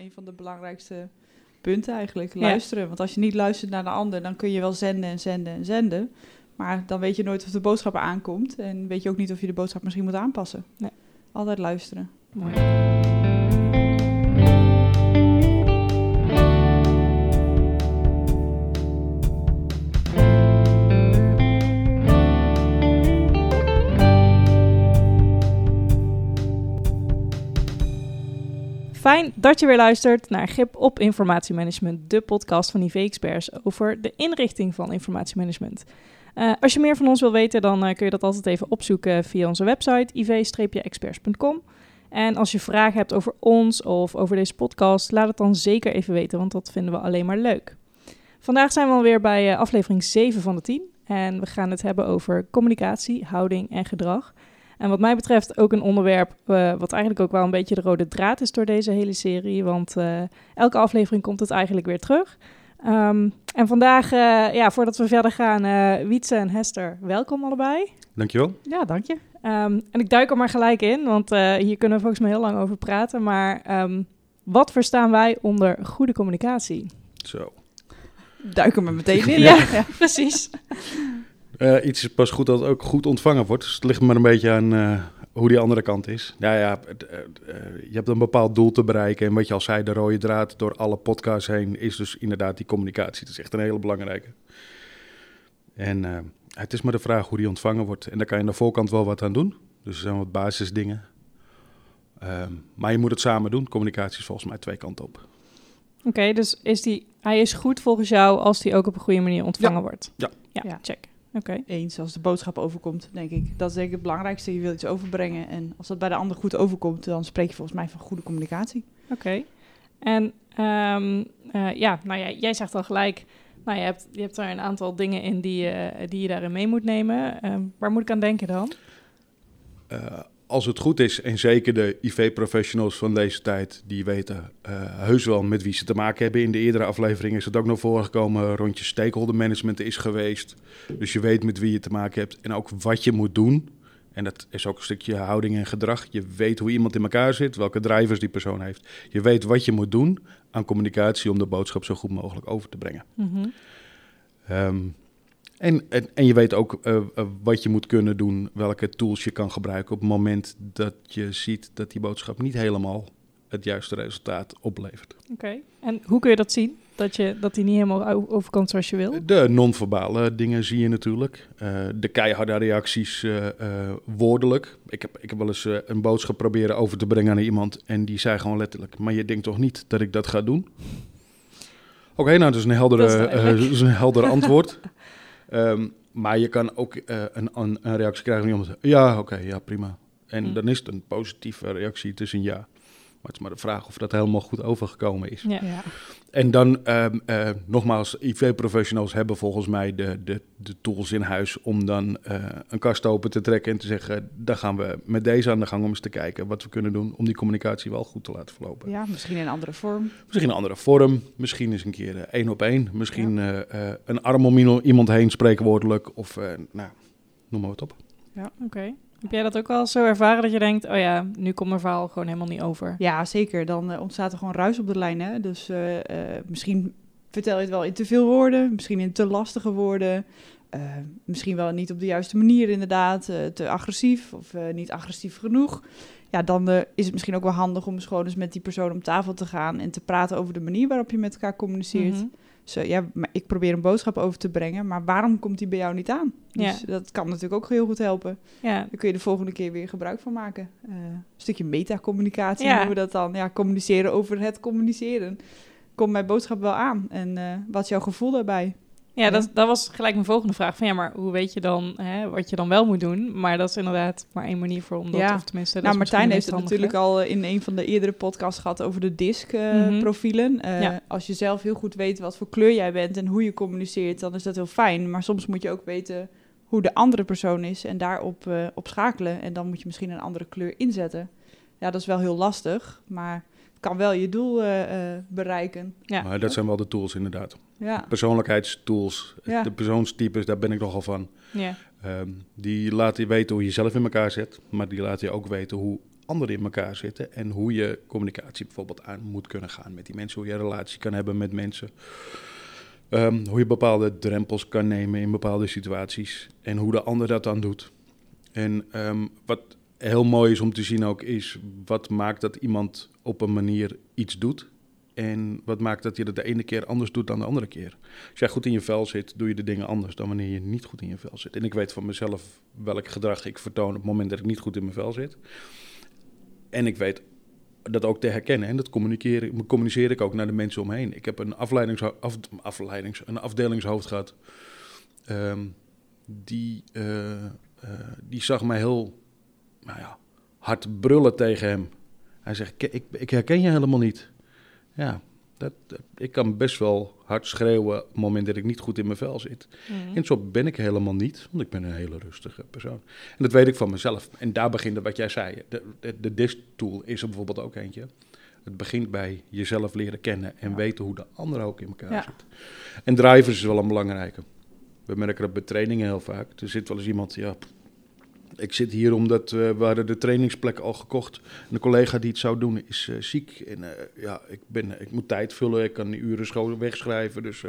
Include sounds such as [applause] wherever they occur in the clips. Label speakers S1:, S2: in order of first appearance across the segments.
S1: een van de belangrijkste punten eigenlijk. Luisteren. Want als je niet luistert naar de ander, dan kun je wel zenden en zenden en zenden. Maar dan weet je nooit of de boodschap aankomt. En weet je ook niet of je de boodschap misschien moet aanpassen.
S2: Nee.
S1: Altijd luisteren.
S2: Mooi. Fijn dat je weer luistert naar Grip op Informatiemanagement, de podcast van IV-experts over de inrichting van informatiemanagement. Uh, als je meer van ons wil weten, dan uh, kun je dat altijd even opzoeken via onze website iv-experts.com. En als je vragen hebt over ons of over deze podcast, laat het dan zeker even weten, want dat vinden we alleen maar leuk. Vandaag zijn we alweer bij uh, aflevering 7 van de 10 en we gaan het hebben over communicatie, houding en gedrag. En wat mij betreft ook een onderwerp uh, wat eigenlijk ook wel een beetje de rode draad is door deze hele serie. Want uh, elke aflevering komt het eigenlijk weer terug. Um, en vandaag, uh, ja, voordat we verder gaan, Wietse en Hester, welkom allebei.
S3: Dankjewel.
S2: Ja, dank je. Um, en ik duik er maar gelijk in, want hier kunnen we volgens mij heel lang over praten. Maar um, wat verstaan wij onder goede communicatie?
S3: Zo.
S1: Duik er maar meteen [laughs] in.
S2: ja, ja, precies.
S3: Uh, iets is pas goed dat het ook goed ontvangen wordt. Dus het ligt maar een beetje aan uh, hoe die andere kant is. Nou ja, uh, je hebt een bepaald doel te bereiken. En wat je al zei, de rode draad door alle podcasts heen is dus inderdaad die communicatie. Dat is echt een hele belangrijke. En het is maar de vraag hoe die ontvangen wordt. En daar kan je aan de voorkant wel wat aan doen. Dus er zijn wat basisdingen. Um, maar je moet het samen doen. Communicatie is volgens mij twee kanten op.
S2: Oké, okay, dus is die, hij is goed volgens jou als die ook op een goede manier ontvangen
S3: ja.
S2: wordt?
S3: Ja.
S2: ja. Ja, check. Okay.
S1: Eens als de boodschap overkomt, denk ik. Dat is denk ik het belangrijkste. Je wilt iets overbrengen. En als dat bij de ander goed overkomt, dan spreek je volgens mij van goede communicatie.
S2: Oké. Okay. En um, uh, ja, nou ja, jij zegt al gelijk. Nou, je hebt, je hebt daar een aantal dingen in die, uh, die je daarin mee moet nemen. Uh, waar moet ik aan denken dan?
S3: Als het goed is, en zeker de IV-professionals van deze tijd, die weten uh, heus wel met wie ze te maken hebben. In de eerdere afleveringen is het ook nog voorgekomen. Rondje stakeholder management is geweest. Dus je weet met wie je te maken hebt en ook wat je moet doen. En dat is ook een stukje houding en gedrag. Je weet hoe iemand in elkaar zit, welke drivers die persoon heeft. Je weet wat je moet doen aan communicatie om de boodschap zo goed mogelijk over te brengen.
S2: Mm -hmm.
S3: um, en, en, en, je weet ook uh, uh, wat je moet kunnen doen, welke tools je kan gebruiken op het moment dat je ziet dat die boodschap niet helemaal het juiste resultaat oplevert.
S2: Oké, okay. en hoe kun je dat zien? Dat, je, dat die niet helemaal overkomt zoals je wil?
S3: De non-verbale dingen zie je natuurlijk. Uh, de keiharde reacties woordelijk. Ik heb, ik heb wel eens een boodschap proberen over te brengen aan iemand en die zei gewoon letterlijk, maar je denkt toch niet dat ik dat ga doen? Oké, okay, nou dat is een heldere, dat is, is een helder antwoord. [laughs] Um, maar je kan ook uh, een, een, reactie krijgen van iemand. Ja, oké, okay, ja, prima. En mm. dan is het een positieve reactie tussen ja. Maar het is maar de vraag of dat helemaal goed overgekomen is.
S2: Ja. ja.
S3: En dan, um, uh, nogmaals, IV-professionals hebben volgens mij de, de, de tools in huis om dan uh, een kast open te trekken en te zeggen, daar gaan we met deze aan de gang om eens te kijken wat we kunnen doen om die communicatie wel goed te laten verlopen.
S1: Ja, misschien in een andere vorm.
S3: Misschien een andere vorm, misschien eens een keer uh, één op één, misschien ja. een arm om iemand heen spreekwoordelijk of, nou, noem maar wat op.
S2: Ja, oké. Okay. Heb jij dat ook al zo ervaren dat je denkt, oh ja, nu komt mijn verhaal gewoon helemaal niet over?
S1: Ja, zeker. Dan uh, ontstaat er gewoon ruis op de lijn. Hè? Dus uh, uh, misschien vertel je het wel in te veel woorden, misschien in te lastige woorden. misschien wel niet op de juiste manier inderdaad, te agressief of niet agressief genoeg. Ja, dan is het misschien ook wel handig om eens gewoon eens met die persoon om tafel te gaan en te praten over de manier waarop je met elkaar communiceert.
S2: Mhm.
S1: Uh, ja, maar ik probeer een boodschap over te brengen, maar waarom komt die bij jou niet aan? Dus
S2: Ja.
S1: dat kan natuurlijk ook heel goed helpen.
S2: Ja,
S1: Daar kun je de volgende keer weer gebruik van maken. Eh, een stukje metacommunicatie
S2: Ja.
S1: noemen we dat dan. Ja, communiceren over het communiceren. Komt mijn boodschap wel aan? En eh, wat is jouw gevoel daarbij?
S2: Ja dat, dat was gelijk mijn volgende vraag. Van ja, maar hoe weet je dan hè, wat je dan wel moet doen? Maar dat is inderdaad maar één manier voor om dat,
S1: Ja.
S2: of tenminste... dat
S1: nou, Martijn heeft het natuurlijk al eh, in een van de eerdere podcasts gehad over de DISC-profielen.
S2: Mhm. Ja.
S1: Als je zelf heel goed weet wat voor kleur jij bent en hoe je communiceert, dan is dat heel fijn. Maar soms moet je ook weten hoe de andere persoon is en daarop eh, op schakelen. En dan moet je misschien een andere kleur inzetten. Ja, dat is wel heel lastig, maar kan wel je doel eh, eh, bereiken.
S2: Ja.
S3: Maar dat zijn wel de tools inderdaad.
S1: Ja,
S3: Persoonlijkheidstools,
S1: Ja.
S3: de persoonstypes, daar ben ik nogal van.
S2: Ja.
S3: Ehm, die laten je weten hoe je zelf in elkaar zet, maar die laten je ook weten hoe anderen in elkaar zitten en hoe je communicatie bijvoorbeeld aan moet kunnen gaan met die mensen, hoe je een relatie kan hebben met mensen. Ehm, hoe je bepaalde drempels kan nemen in bepaalde situaties en hoe de ander dat dan doet. En ehm, wat heel mooi is om te zien ook is wat maakt dat iemand op een manier iets doet en wat maakt dat je dat de ene keer anders doet dan de andere keer? Als jij goed in je vel zit, doe je de dingen anders dan wanneer je niet goed in je vel zit. En ik weet van mezelf welk gedrag ik vertoon op het moment dat ik niet goed in mijn vel zit. En ik weet dat ook te herkennen. En dat communiceer, communiceer ik ook naar de mensen omheen. Ik heb een, afleidings, af, afleidings, een afdelingshoofd gehad. Ehm, die, uh, uh, die zag mij heel nou ja, hard brullen tegen hem. Hij zegt, ik, ik herken je helemaal niet. Ja, dat, ik kan best wel hard schreeuwen op het moment dat ik niet goed in mijn vel zit. Mm. En zo ben ik helemaal niet, want ik ben een hele rustige persoon. En dat weet ik van mezelf. En daar begint wat jij zei. De, de, de DISC-tool is er bijvoorbeeld ook eentje. Het begint bij jezelf leren kennen en weten hoe de ander ook in elkaar zit. En drivers is wel een belangrijke. We merken dat bij trainingen heel vaak. Er zit wel eens iemand, ja, ik zit hier omdat uh, we hadden de trainingsplek al gekocht. De collega die het zou doen is uh, ziek. En uh, ja, ik, ben, ik moet tijd vullen. Ik kan die uren wegschrijven. Dus.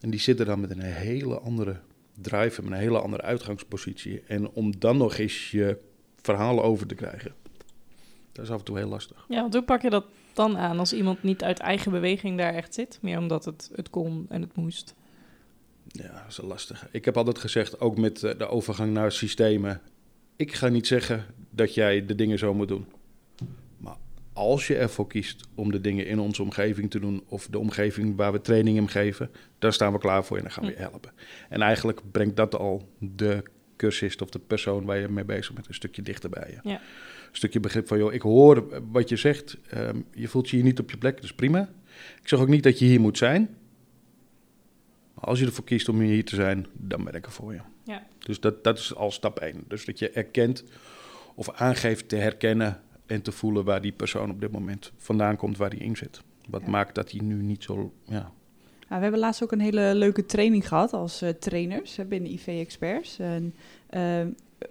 S3: En die zitten dan met een hele andere drive, met een hele andere uitgangspositie. En om dan nog eens je verhalen over te krijgen, dat is af en toe heel lastig.
S2: Ja, want hoe pak je dat dan aan als iemand niet uit eigen beweging daar echt zit? Meer omdat het, het kon en het moest?
S3: Ja, dat is een lastige. Ik heb altijd gezegd, ook met eh, de overgang naar systemen. Ik ga niet zeggen dat jij de dingen zo moet doen. Maar als je ervoor kiest om de dingen in onze omgeving te doen, of de omgeving waar we training in geven, dan staan we klaar voor je en dan gaan we je helpen. En eigenlijk brengt dat al de cursist of de persoon waar je mee bezig bent een stukje dichter bij je. Ja. Een stukje begrip van, joh, ik hoor wat je zegt, ehm, je voelt je hier niet op je plek, dat is prima. Ik zeg ook niet dat je hier moet zijn, als je ervoor kiest om hier te zijn, dan ben ik er voor je. Ja. Dus dat, dat is al stap één. Dus dat je erkent of aangeeft te herkennen en te voelen waar die persoon op dit moment vandaan komt, waar die in zit. Wat maakt dat hij nu niet zo. Ja.
S1: we hebben laatst ook een hele leuke training gehad als uh, trainers binnen IV Experts. En uh,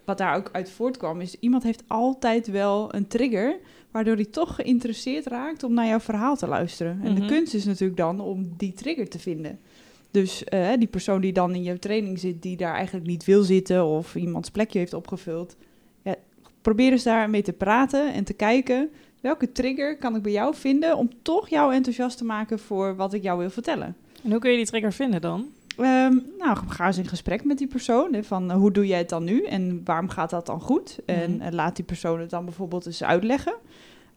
S1: wat daar ook uit voortkwam, is iemand heeft altijd wel een trigger, waardoor hij toch geïnteresseerd raakt om naar jouw verhaal te luisteren. En de mhm. kunst is natuurlijk dan om die trigger te vinden. Dus uh, die persoon die dan in je training zit, die daar eigenlijk niet wil zitten of iemands plekje heeft opgevuld, ja, probeer eens daarmee te praten en te kijken welke trigger kan ik bij jou vinden om toch jou enthousiast te maken voor wat ik jou wil vertellen.
S2: En hoe kun je die trigger vinden dan?
S1: Um, nou, ga eens in gesprek met die persoon. Hè, van uh, hoe doe jij het dan nu en waarom gaat dat dan goed? En uh, laat die persoon het dan bijvoorbeeld eens uitleggen.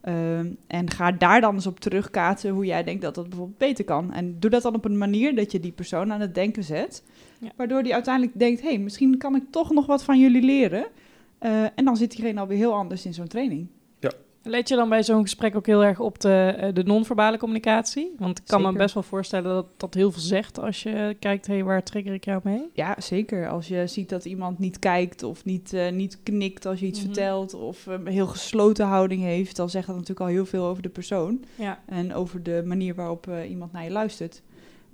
S1: Ehm, en ga daar dan eens op terugkaatsen hoe jij denkt dat dat bijvoorbeeld beter kan. En doe dat dan op een manier dat je die persoon aan het denken zet. Waardoor die uiteindelijk denkt, hé, hey, misschien kan ik toch nog wat van jullie leren. Uh, en dan zit diegene alweer heel anders in zo'n training.
S2: Let je dan bij zo'n gesprek ook heel erg op de, eh, de non-verbale communicatie? Want ik kan me best wel voorstellen dat dat heel veel zegt als je kijkt, hé, hey, waar trigger ik jou mee?
S1: Ja, zeker. Als je ziet dat iemand niet kijkt of niet, uh, niet knikt als je iets mhm. vertelt... of een heel gesloten houding heeft, dan zegt dat natuurlijk al heel veel over de persoon. Ja. En over de manier waarop uh, iemand naar je luistert.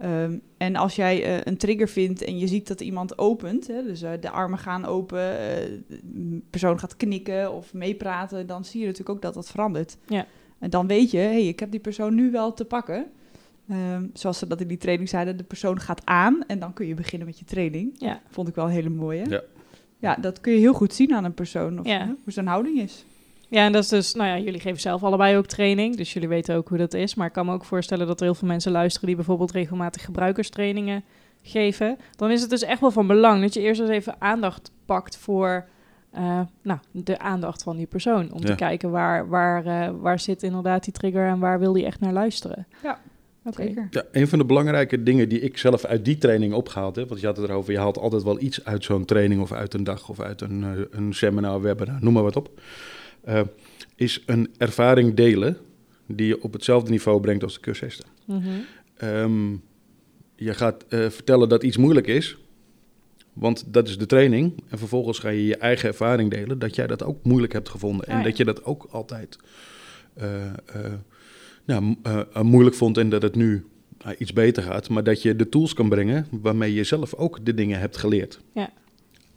S1: Um, en als jij uh, een trigger vindt en je ziet dat iemand opent, hè, dus uh, de armen gaan open, uh, de persoon gaat knikken of meepraten, dan zie je natuurlijk ook dat dat verandert. Ja. En dan weet je, hey, ik heb die persoon nu wel te pakken. Um, zoals ze dat in die training zeiden, de persoon gaat aan en dan kun je beginnen met je training. Ja. Vond ik wel een hele mooie. Ja. ja, dat kun je heel goed zien aan een persoon, of, ja. hoe zijn houding is.
S2: Ja, en dat is dus, nou ja, jullie geven zelf allebei ook training, dus jullie weten ook hoe dat is. Maar ik kan me ook voorstellen dat er heel veel mensen luisteren die bijvoorbeeld regelmatig gebruikerstrainingen geven. Dan is het dus echt wel van belang dat je eerst eens even aandacht pakt voor uh, nou, de aandacht van die persoon. Om te kijken waar, waar, uh, waar zit inderdaad die trigger en waar wil die echt naar luisteren.
S1: Ja. Oké.
S3: Ja, een van de belangrijke dingen die ik zelf uit die training opgehaald heb, want je had het erover, je haalt altijd wel iets uit zo'n training of uit een dag of uit een, uh, een seminar, webinar, noem maar wat op. Uh, is een ervaring delen die je op hetzelfde niveau brengt als de cursisten. Mm um, je gaat uh, vertellen dat iets moeilijk is, want dat is de training. En vervolgens ga je je eigen ervaring delen dat jij dat ook moeilijk hebt gevonden. En ah, dat je dat ook altijd uh, nou, moeilijk vond en dat het nu iets beter gaat. Maar dat je de tools kan brengen waarmee je zelf ook de dingen hebt geleerd. Ja.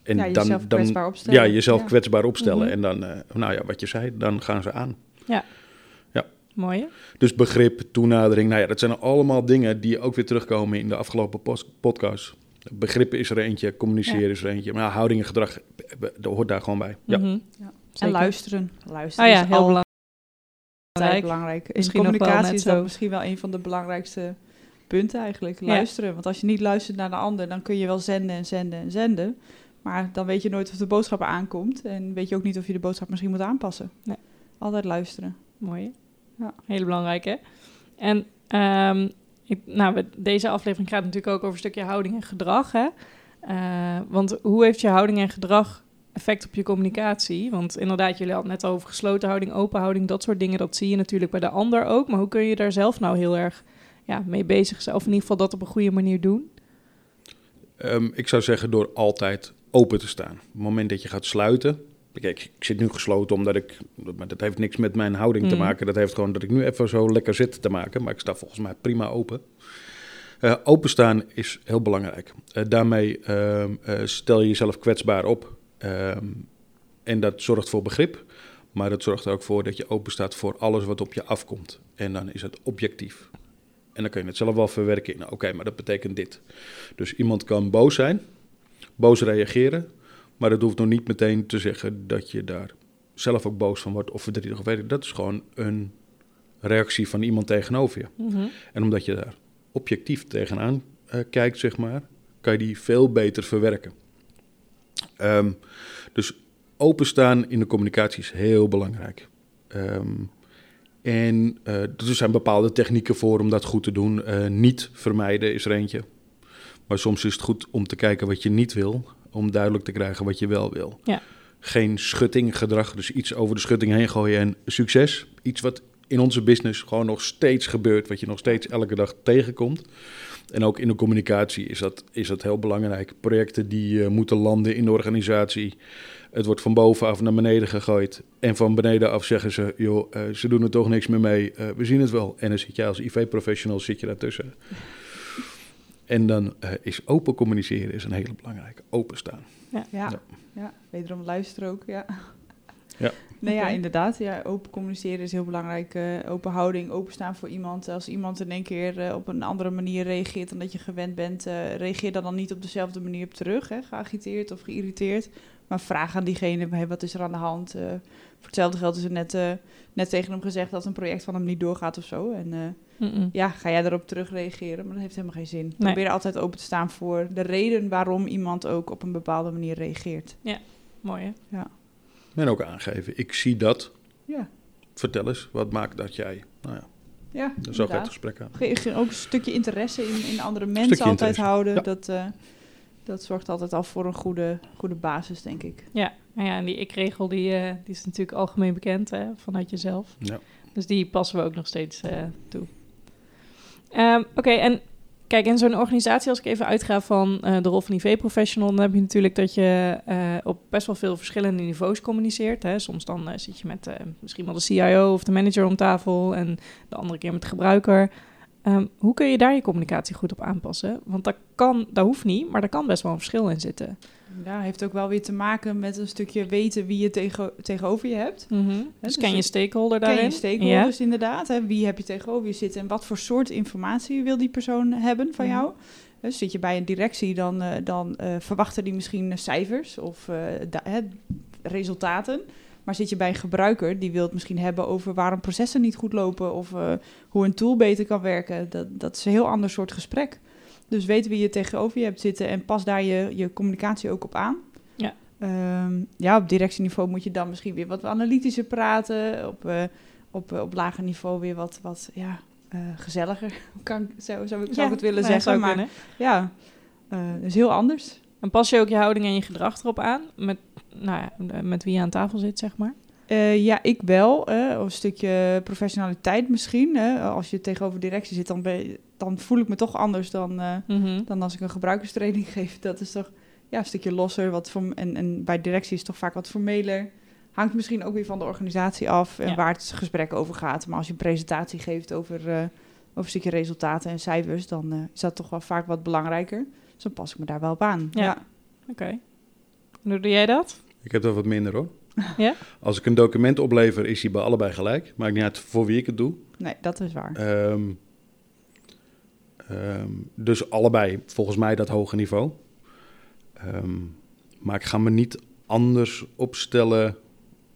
S3: En
S1: ja,
S3: dan,
S1: jezelf
S3: dan,
S1: kwetsbaar opstellen.
S3: ja, jezelf
S1: Ja.
S3: kwetsbaar opstellen.
S2: Mhm.
S3: En dan, eh, nou ja, wat je zei, dan gaan ze aan.
S2: Mooi. hè?
S3: Dus begrip, toenadering, nou ja, dat zijn allemaal dingen die ook weer terugkomen in de afgelopen podcast. Begrip is er eentje, communiceren
S2: Ja.
S3: is er eentje. Maar ja, houding en gedrag, eh, dat hoort daar gewoon bij. Ja.
S2: Mhm.
S1: En luisteren. Luisteren
S2: Oh ja,
S1: is
S2: heel belangrijk.
S1: belangrijk. In
S2: Misschien
S1: communicatie is dat
S2: zo.
S1: misschien wel een van de belangrijkste punten eigenlijk.
S2: Ja.
S1: Luisteren. Want als je niet luistert naar de ander, dan kun je wel zenden en zenden en zenden. Maar dan weet je nooit of de boodschap aankomt. En weet je ook niet of je de boodschap misschien moet aanpassen.
S2: Nee.
S1: Altijd luisteren.
S2: Mooi.
S1: Ja.
S2: Hele belangrijk, hè? En ehm, ik, nou, deze aflevering gaat natuurlijk ook over een stukje houding en gedrag, hè? Eh, want hoe heeft je houding en gedrag effect op je communicatie? Want inderdaad, jullie hadden het net over gesloten houding, open houding, dat soort dingen. Dat zie je natuurlijk bij de ander ook. Maar hoe kun je daar zelf nou heel erg ja, mee bezig zijn? Of in ieder geval dat op een goede manier doen?
S3: Ehm, ik zou zeggen door altijd open te staan. Op het moment dat je gaat sluiten. Kijk, ik, zit nu gesloten omdat ik. Maar dat heeft niks met mijn houding te
S2: Mm.
S3: maken. Dat heeft gewoon dat ik nu even zo lekker zit te maken. Maar ik sta volgens mij prima open. Eh, openstaan is heel belangrijk. Eh, daarmee ehm, eh, stel je jezelf kwetsbaar op. Ehm, en dat zorgt voor begrip. Maar dat zorgt er ook voor dat je open staat voor alles wat op je afkomt. En dan is het objectief. En dan kun je het zelf wel verwerken in, nou, oké, maar dat betekent dit. Dus iemand kan boos zijn, boos reageren, maar dat hoeft nog niet meteen te zeggen dat je daar zelf ook boos van wordt of verdrietig of weet ik. Dat is gewoon een reactie van iemand tegenover je.
S2: Mhm.
S3: En omdat je daar objectief tegenaan eh, kijkt, zeg maar, kan je die veel beter verwerken. Ehm, dus openstaan in de communicatie is heel belangrijk. Ehm, en eh, er zijn bepaalde technieken voor om dat goed te doen. Eh, niet vermijden is er eentje. Maar soms is het goed om te kijken wat je niet wil, om duidelijk te krijgen wat je wel wil.
S2: Ja.
S3: Geen schuttinggedrag, dus iets over de schutting heen gooien en succes. Iets wat in onze business gewoon nog steeds gebeurt, wat je nog steeds elke dag tegenkomt. En ook in de communicatie is dat, is dat heel belangrijk. Projecten die eh, moeten landen in de organisatie. Het wordt van bovenaf naar beneden gegooid. En van beneden af zeggen ze, joh, eh, ze doen er toch niks meer mee. Eh, we zien het wel. En dan zit je als IV-professional zit je daartussen. En dan eh, is open communiceren is een hele belangrijke. Openstaan.
S1: Ja, ja.
S3: Ja.
S1: wederom luisteren ook, ja.
S3: Ja.
S1: Nee, ja,
S2: Oké.
S1: inderdaad. Ja, open communiceren is heel belangrijk. eh, open houding, openstaan voor iemand. Als iemand in één keer eh, op een andere manier reageert dan dat je gewend bent, eh, reageer dan, dan niet op dezelfde manier op terug. Hè, geagiteerd of geïrriteerd. Maar vraag aan diegene, hey, wat is er aan de hand? Voor hetzelfde geld is er net, eh, net tegen hem gezegd dat een project van hem niet doorgaat of zo. En ja, ga jij daarop terug reageren? Maar dat heeft helemaal geen zin. Probeer altijd open te staan voor de reden waarom iemand ook op een bepaalde manier reageert.
S2: Mooi, hè?
S3: En ook aangeven, ik zie dat.
S1: Ja,
S3: Vertel eens, wat maakt dat jij... Nou ja,
S1: ja
S3: zo gaat het
S1: inderdaad.
S3: gesprek aan.
S1: Ge- ge- ook een stukje interesse in, in andere mensen
S3: Stukje
S1: altijd
S3: interesse,
S1: houden.
S3: ja.
S1: Dat, eh, dat zorgt altijd al voor een goede, goede basis, denk ik.
S2: Ja, nou ja, en die ik-regel die, eh, die is natuurlijk algemeen bekend hè, vanuit jezelf.
S3: Ja.
S2: Dus die passen we ook nog steeds eh, toe. Ehm, Oké, en kijk, in zo'n organisatie, als ik even uitga van eh, de rol van IV-professional, dan heb je natuurlijk dat je eh, op best wel veel verschillende niveaus communiceert. Hè. Soms dan eh, zit je met misschien wel de CIO of de manager om tafel en de andere keer met de gebruiker. Ehm, hoe kun je daar je communicatie goed op aanpassen? Want dat kan, dat hoeft niet, maar daar kan best wel een verschil in zitten.
S1: Ja, heeft ook wel weer te maken met een stukje weten wie je tegen, tegenover je hebt.
S2: Dus,
S1: dus
S2: ken je stakeholder
S1: Ken
S2: daarin?
S1: je stakeholders inderdaad. Hè? Wie heb je tegenover je zitten en wat voor soort informatie wil die persoon hebben van
S2: Mhm.
S1: jou? Dus zit je bij een directie, dan, eh, dan eh, verwachten die misschien cijfers of eh, resultaten. Maar zit je bij een gebruiker, die wil het misschien hebben over waarom processen niet goed lopen of hoe een tool beter kan werken. Dat, dat is een heel ander soort gesprek. Dus weet wie je tegenover je hebt zitten en pas daar je, je communicatie ook op aan.
S2: Ja.
S1: Ehm, ja, op directieniveau moet je dan misschien weer wat analytischer praten. Op, eh, op, eh, op lager niveau weer wat, wat ja, eh, gezelliger, [laughs] kan, zou, zou, ik- zou ik het willen
S2: nou
S1: zeggen. Maar
S2: kunnen.
S1: ja, eh dus heel anders.
S2: En pas je ook je houding en je gedrag erop aan met, nou ja, met wie je aan tafel zit, zeg maar?
S1: Ja, ik wel. een stukje professionaliteit misschien. Als je tegenover directie zit, dan, ben je- dan voel ik me toch anders dan, eh,
S2: Mhm.
S1: dan als ik een gebruikerstraining [laughs] geef. Dat is toch ja, een stukje losser. Wat voor, en, en bij directie is het toch vaak wat formeler. Hangt misschien ook weer van de organisatie af en
S2: Ja.
S1: waar het gesprek over gaat. Maar als je een presentatie geeft over, eh, over een stukje resultaten en cijfers, dan eh, is dat toch wel vaak wat belangrijker. Dus dan pas ik me daar wel op aan.
S2: Ja.
S1: Ja.
S2: Oké. Hoe doe jij dat?
S3: Ik heb dat wat minder hoor.
S2: Ja? [laughs]
S3: Als ik een document oplever, is die bij allebei gelijk. Maakt niet uit voor wie ik het doe.
S1: Nee, dat is waar.
S3: Ehm, ehm, dus allebei volgens mij dat hoge niveau. Ehm, maar ik ga me niet anders opstellen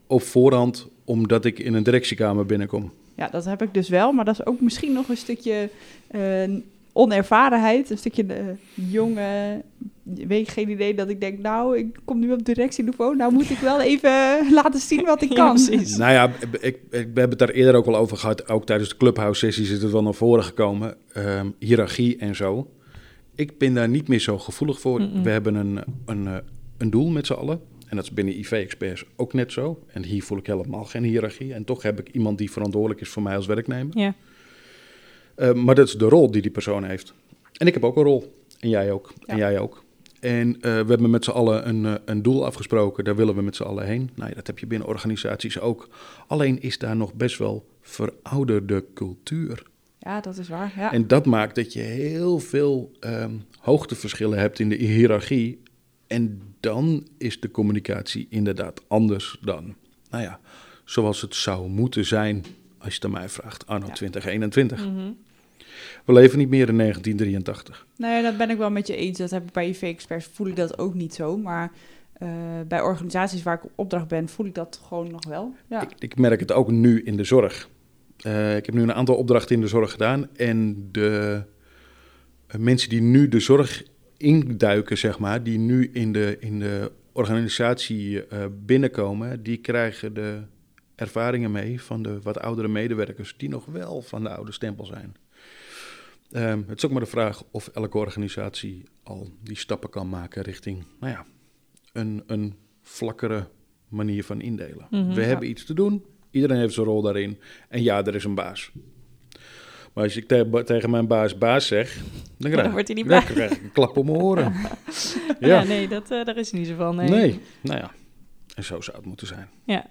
S3: op voorhand omdat ik in een directiekamer binnenkom.
S1: Ja, dat heb ik dus wel, maar dat is ook misschien nog een stukje eh, onervarenheid, een stukje uh, jonge, weet ik geen idee dat ik denk, nou, ik kom nu op directieniveau, nou moet ik wel even [laughs] laten zien wat ik kan.
S2: Ja, precies.
S3: Nou ja, ik, ik, we hebben het daar eerder ook al over gehad, ook tijdens de clubhouse sessies is het wel naar voren gekomen, um, hiërarchie en zo. Ik ben daar niet meer zo gevoelig voor.
S2: Mm -mm.
S3: We hebben een, een, een doel met z'n allen. En dat is binnen IV-experts ook net zo. En hier voel ik helemaal geen hiërarchie. En toch heb ik iemand die verantwoordelijk is voor mij als werknemer.
S2: Ja.
S3: Uh, maar dat is de rol die die persoon heeft. En ik heb ook een rol. En jij ook. Ja. En jij ook. En uh, we hebben met z'n allen een, uh, een doel afgesproken. Daar willen we met z'n allen heen. Nou ja, dat heb je binnen organisaties ook. Alleen is daar nog best wel verouderde cultuur.
S1: Ja, dat is waar. Ja.
S3: En dat maakt dat je heel veel um, hoogteverschillen hebt in de hiërarchie. En dan is de communicatie inderdaad anders dan, nou ja, zoals het zou moeten zijn, als je het aan mij vraagt, anno ja. 2021.
S2: Mm -hmm.
S3: We leven niet meer in 1983.
S1: Nee, dat ben ik wel met je eens. Dat heb ik bij IV-experts, voel ik dat ook niet zo. Maar uh, bij organisaties waar ik op opdracht ben, voel ik dat gewoon nog wel. Ja.
S3: Ik, ik merk het ook nu in de zorg. Uh, ik heb nu een aantal opdrachten in de zorg gedaan. En de uh, mensen die nu de zorg induiken, zeg maar, die nu in de, in de organisatie uh, binnenkomen, die krijgen de ervaringen mee van de wat oudere medewerkers die nog wel van de oude stempel zijn. Um, het is ook maar de vraag of elke organisatie al die stappen kan maken richting, nou ja, een, een vlakkere manier van indelen.
S2: Mhm,
S3: We hebben iets te doen, iedereen heeft zijn rol daarin en ja, er is een baas. Maar als ik te tegen mijn baas baas zeg, dan krijg,
S2: dan wordt hij niet
S3: dan krijg ik een klap op mijn oren. [laughs]
S2: ja. ja, nee, dat, uh, daar is niet zo van. Nee.
S3: nee, nou ja, en zo zou het moeten zijn.
S2: Ja.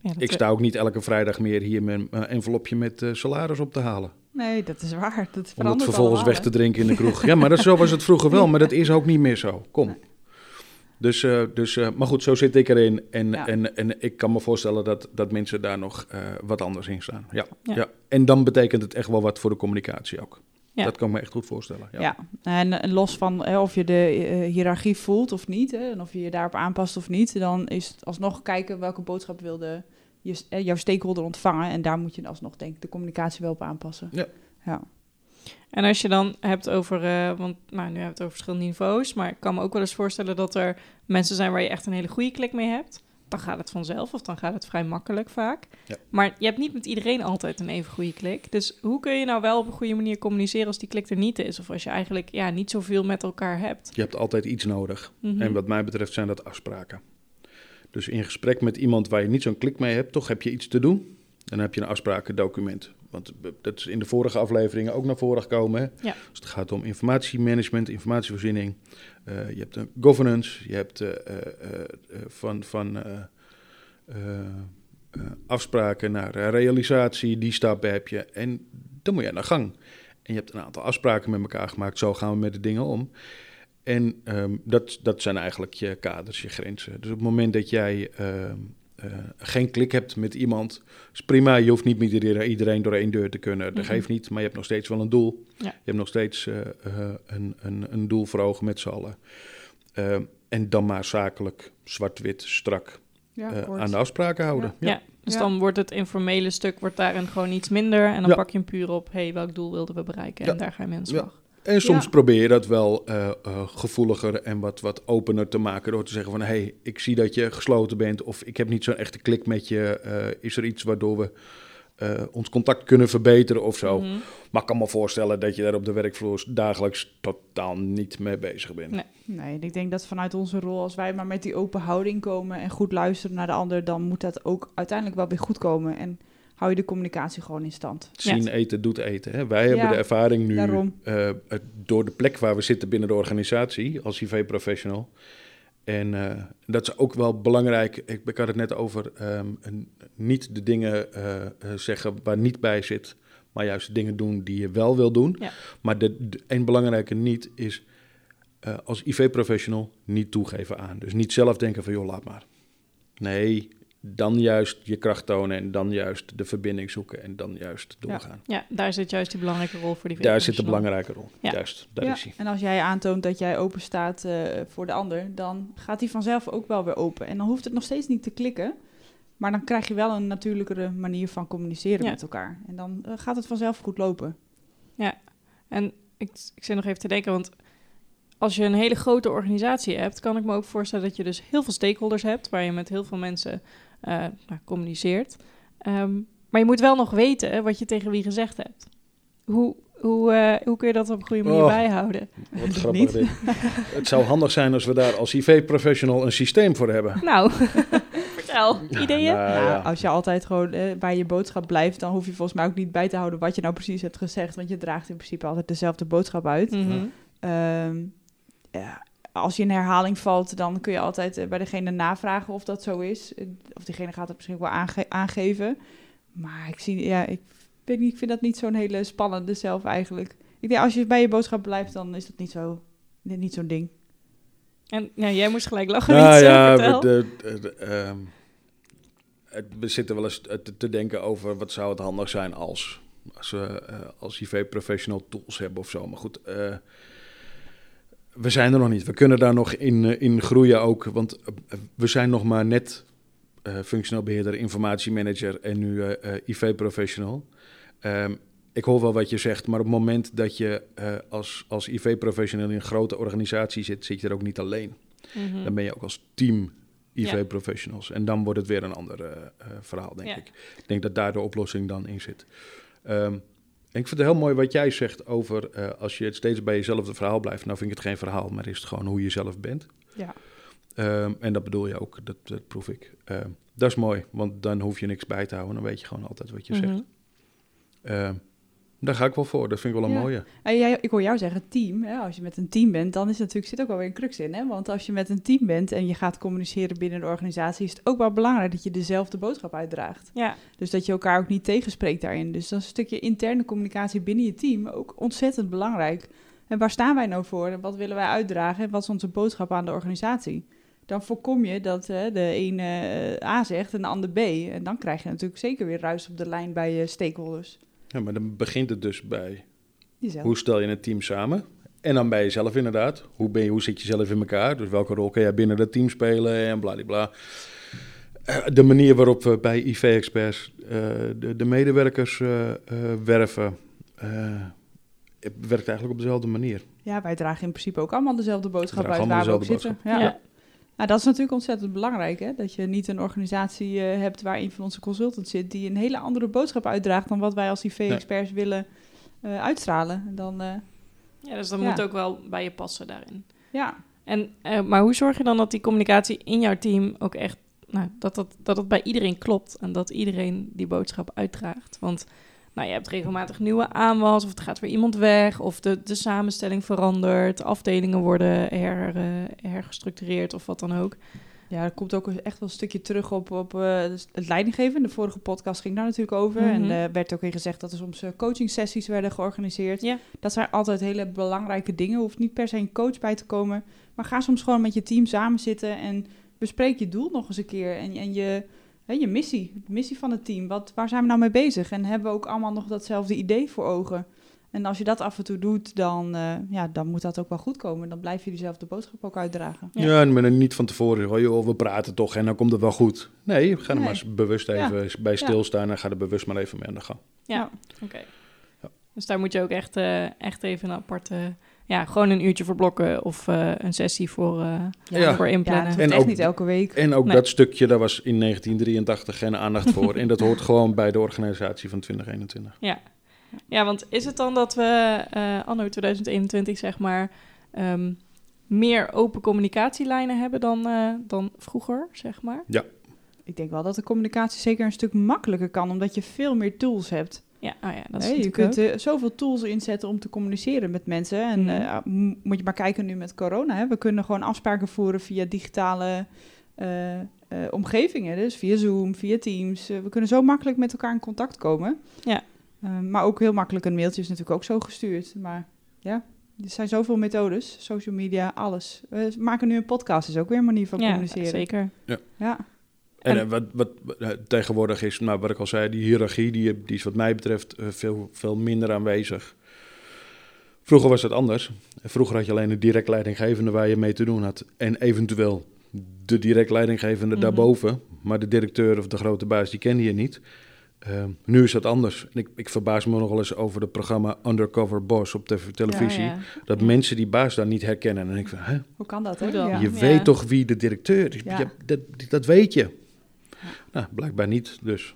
S2: ja
S3: ik sta ook niet elke vrijdag meer hier met een envelopje met uh, salaris op te halen.
S1: Nee, dat is waar. Dat
S3: Om het vervolgens weg te drinken in de kroeg. ja, maar dat, zo was het vroeger wel, [laughs] maar dat is ook niet meer zo. Kom. Nee. Dus, uh, dus uh, maar goed, zo zit ik erin. En, ja. en, en ik kan me voorstellen dat, dat mensen daar nog uh, wat anders in staan. Ja, ja. ja. En dan betekent het echt wel wat voor de communicatie ook. Ja. Dat kan ik me echt goed voorstellen. Ja.
S1: En, los van hè, of je de hiërarchie voelt of niet, hè, en of je je daarop aanpast of niet, dan is het alsnog kijken welke boodschap wilde je, eh, jouw stakeholder ontvangen. En daar moet je alsnog, denk ik, de communicatie wel op aanpassen.
S3: Ja.
S1: ja.
S2: En als je dan hebt over, uh, want nou, nu hebben we het over verschillende niveaus, maar ik kan me ook wel eens voorstellen dat er mensen zijn waar je echt een hele goede klik mee hebt. Dan gaat het vanzelf of dan gaat het vrij makkelijk vaak.
S3: Ja.
S2: Maar je hebt niet met iedereen altijd een even goede klik. Dus hoe kun je nou wel op een goede manier communiceren als die klik er niet is? Of als je eigenlijk ja, niet zoveel met elkaar hebt?
S3: Je hebt altijd iets nodig.
S2: Mhm.
S3: En wat mij betreft zijn dat afspraken. Dus in gesprek met iemand waar je niet zo'n klik mee hebt, toch heb je iets te doen. Dan heb je een afsprakendocument. Want dat is in de vorige afleveringen ook naar voren gekomen. Hè?
S2: Ja.
S3: Dus het gaat om informatiemanagement, informatievoorziening. Uh, je hebt een governance, je hebt uh, uh, van, van afspraken naar realisatie, die stappen heb je. En dan moet je aan de gang. En je hebt een aantal afspraken met elkaar gemaakt, zo gaan we met de dingen om. En um, dat, dat zijn eigenlijk je kaders, je grenzen. Dus op het moment dat jij um, uh, geen klik hebt met iemand, is prima. Je hoeft niet met iedereen door één deur te kunnen. Dat
S2: Mhm.
S3: geeft niet, maar je hebt nog steeds wel een doel.
S2: Ja.
S3: Je hebt nog steeds uh, uh, een, een, een doel voor ogen met z'n allen. Uh, en dan maar zakelijk, zwart-wit, strak
S1: Ja,
S3: uh, aan de afspraken houden.
S2: Ja. Dus
S1: Ja.
S2: dan wordt het informele stuk wordt daarin gewoon iets minder. En dan
S3: Ja.
S2: pak je hem puur op, hey, welk doel wilden we bereiken?
S3: Ja.
S2: En daar ga je mee
S3: En soms
S1: Ja.
S3: probeer je dat wel uh, uh, gevoeliger en wat, wat opener te maken door te zeggen van... hé, hey, ik zie dat je gesloten bent of ik heb niet zo'n echte klik met je. Uh, is er iets waardoor we uh, ons contact kunnen verbeteren of zo?
S2: Mhm.
S3: Maar ik kan me voorstellen dat je daar op de werkvloer dagelijks totaal niet mee bezig bent.
S2: Nee.
S1: Nee, ik denk dat vanuit onze rol, als wij maar met die open houding komen en goed luisteren naar de ander, dan moet dat ook uiteindelijk wel weer goed komen. En hou je de communicatie gewoon in stand.
S3: Zien eten doet eten. Hè? Wij hebben de ervaring nu uh, door de plek waar we zitten binnen de organisatie als IV-professional. En uh, dat is ook wel belangrijk. Ik, ik had het net over um, een, niet de dingen uh, zeggen waar niet bij zit, maar juist dingen doen die je wel wil doen.
S2: Ja.
S3: Maar de, de, een belangrijke niet is eh, als IV-professional niet toegeven aan. Dus niet zelf denken van, joh, laat maar. Nee, dan juist je kracht tonen en dan juist de verbinding zoeken en dan juist doorgaan.
S2: Ja, daar zit juist die belangrijke rol voor die
S3: Daar zit de belangrijke rol.
S2: Ja.
S3: Juist, daar
S1: Ja,
S3: is hij.
S1: En als jij aantoont dat jij open staat eh, voor de ander, dan gaat hij vanzelf ook wel weer open. En dan hoeft het nog steeds niet te klikken. Maar dan krijg je wel een natuurlijkere manier van communiceren
S2: Ja.
S1: met elkaar. En dan eh, gaat het vanzelf goed lopen.
S2: En ik, ik zit nog even te denken, want als je een hele grote organisatie hebt, kan ik me ook voorstellen dat je dus heel veel stakeholders hebt, waar je met heel veel mensen nou, communiceert. Ehm, maar je moet wel nog weten wat je tegen wie gezegd hebt. Hoe, hoe, eh, hoe kun je dat op een goede manier
S3: Oh.
S2: bijhouden?
S3: Wat [laughs]
S1: Dat
S3: grappig
S1: niet.
S3: dit. Het zou handig zijn als we daar als IV-professional een systeem voor hebben.
S2: Nou, [laughs] vertel, [laughs] ideeën?
S3: Nou,
S1: Nou,
S3: ja.
S1: Als je altijd gewoon eh, bij je boodschap blijft, dan hoef je volgens mij ook niet bij te houden wat je nou precies hebt gezegd. Want je draagt in principe altijd dezelfde boodschap uit.
S2: Mhm.
S1: Ehm, ja, als je in herhaling valt, dan kun je altijd eh, bij degene navragen of dat zo is. Eh, Of diegene gaat het misschien wel aange- aangeven. Maar ik zie, ja, ik weet niet, ik vind dat niet zo'n hele spannende zelf eigenlijk. Ik denk, als je bij je boodschap blijft, dan is dat niet zo, niet zo'n ding.
S2: En ja, jij moest gelijk lachen.
S3: Nou
S2: iets, eh,
S3: ja, de, de- ehm, het- we zitten wel eens te, te denken over wat zou het handig zijn als, als we eh, als IV-professional tools hebben of zo. Maar goed, eh, we zijn er nog niet. We kunnen daar nog in, eh, in groeien ook, want eh, we zijn nog maar net eh functioneel beheerder, informatiemanager en nu IV-professional. Ehm, ik hoor wel wat je zegt, maar op het moment dat je als, als IV-professional in een grote organisatie zit, zit je er ook niet alleen.
S2: Mhm.
S3: Dan ben je ook als team
S2: Ja.
S3: IV-professionals. En dan wordt het weer een ander verhaal, denk
S2: Ja.
S3: ik. Ik denk dat daar de oplossing dan in zit. En ik vind het heel mooi wat jij zegt over eh, als je steeds bij jezelfde verhaal blijft. Nou vind ik het geen verhaal, maar is het gewoon hoe je zelf bent.
S1: Ja.
S3: Ehm, en dat bedoel je ook, dat, dat proef ik. Ehm, dat is mooi, want dan hoef je niks bij te houden. Dan weet je gewoon altijd wat je zegt.
S2: Mhm.
S3: Daar ga ik wel voor. Dat vind ik wel een
S1: Ja.
S3: mooie.
S1: En jij, ik hoor jou zeggen team. Hè? Als je met een team bent, dan is natuurlijk, zit ook wel weer een crux in. Hè? Want als je met een team bent en je gaat communiceren binnen de organisatie, is het ook wel belangrijk dat je dezelfde boodschap uitdraagt.
S2: Ja,
S1: Dus dat je elkaar ook niet tegenspreekt daarin. Dus dan is een stukje interne communicatie binnen je team ook ontzettend belangrijk. En waar staan wij nou voor? En wat willen wij uitdragen? En wat is onze boodschap aan de organisatie? Dan voorkom je dat hè, de ene eh, A zegt en de ander B. En dan krijg je natuurlijk zeker weer ruis op de lijn bij je stakeholders.
S3: Ja, maar dan begint het dus bij
S1: Jezelf.
S3: Hoe stel je een team samen? En dan bij jezelf inderdaad. Hoe, ben je, hoe zit je zelf in elkaar? Dus welke rol kan jij binnen het team spelen en bladibla. Eh, de manier waarop we bij IV-experts eh, de, de medewerkers eh, eh, werven... eh, werkt eigenlijk op dezelfde manier.
S1: Ja, wij dragen in principe ook allemaal dezelfde boodschap uit waar we ook zitten.
S2: ja.
S1: Ja. Nou, dat is natuurlijk ontzettend belangrijk, hè? Dat je niet een organisatie eh, hebt waar een van onze consultants zit die een hele andere boodschap uitdraagt dan wat wij als IV-experts willen eh, uitstralen. En Dan, eh,
S2: ja dus dat
S1: Ja.
S2: moet ook wel bij je passen daarin.
S1: ja,
S2: En, eh, maar hoe zorg je dan dat die communicatie in jouw team ook echt, nou, dat, dat, dat het bij iedereen klopt en dat iedereen die boodschap uitdraagt? Want nou, je hebt regelmatig nieuwe aanwas, of het gaat weer iemand weg, of de, de samenstelling verandert, afdelingen worden her, eh, hergestructureerd of wat dan ook.
S1: ja, er komt ook echt wel een stukje terug op, op eh, het leidinggeven. De vorige podcast ging daar natuurlijk over.
S2: Mhm.
S1: En er werd ook in gezegd dat er soms eh, coaching sessies werden georganiseerd.
S2: Ja.
S1: Dat zijn altijd hele belangrijke dingen. Er hoeft niet per se een coach bij te komen. Maar ga soms gewoon met je team samen zitten en bespreek je doel nog eens een keer. En, en je, hè, je missie, de missie van het team. Wat, waar zijn we nou mee bezig? En hebben we ook allemaal nog datzelfde idee voor ogen? En als je dat af en toe doet, dan, eh, ja, dan moet dat ook wel goed komen. Dan blijf je diezelfde boodschap ook uitdragen.
S2: Ja.
S3: Ja, en dan niet van tevoren zeggen, oh, joh, we praten toch en dan komt het wel goed. Nee, ga er
S1: Nee.
S3: maar eens bewust even bij
S1: Ja.
S3: stilstaan en ga er bewust maar even mee aan de gang.
S2: Ja,
S1: Ja.
S2: oké.
S3: Ja.
S2: Dus daar moet je ook echt, eh, echt even een aparte, ja, gewoon een uurtje voor blokken of eh, een sessie voor, eh,
S3: Ja.
S2: voor
S1: Ja,
S2: inplannen.
S1: het
S3: En ook-
S1: niet elke week.
S3: En ook
S2: Nee.
S3: dat stukje, daar was in 1983 geen aandacht voor. en dat hoort [laughs] gewoon bij de organisatie van 2021.
S2: Ja. ja, want is het dan dat we eh, anno 2021 zeg maar ehm, meer open communicatielijnen hebben dan, eh, dan vroeger, zeg maar?
S1: Ik denk wel dat de communicatie zeker een stuk makkelijker kan, omdat je veel meer tools hebt.
S2: Ja, oh ja dat is
S1: je kunt eh, zoveel tools inzetten om te communiceren met mensen. En
S2: Mhm.
S1: eh, m- moet je maar kijken nu met corona. Hè. We kunnen gewoon afspraken voeren via digitale eh, eh, omgevingen. Dus via Zoom, via Teams. We kunnen zo makkelijk met elkaar in contact komen.
S2: Ja.
S1: Eh, maar ook heel makkelijk een mailtje is natuurlijk ook zo gestuurd. Maar Er zijn zoveel methodes, social media, alles. We maken nu een podcast, is ook weer een manier van
S2: ja,
S1: communiceren.
S2: zeker.
S1: Ja,
S3: En,
S2: En-
S3: eh, wat, wat, eh, tegenwoordig is, nou, wat ik al zei, die hiërarchie, die, die is wat mij betreft eh, veel, veel minder aanwezig. Vroeger was het anders. Vroeger had je alleen een direct leidinggevende waar je mee te doen had. En eventueel de direct leidinggevende
S2: Mhm.
S3: daarboven. Maar de directeur of de grote baas, die kende je niet. Eh, nu is dat anders. En ik, ik verbaas me nog wel eens over het programma Undercover Boss op de televisie.
S2: Ja, ja.
S3: Dat
S2: Ja.
S3: mensen die baas dan niet herkennen. En ik van, hè?
S1: hoe kan dat?
S2: Hoe
S1: hè?
S3: Je
S2: Ja.
S3: weet toch wie de directeur is?
S1: Ja.
S3: Je- dat, dat weet je. Nou, blijkbaar niet, dus.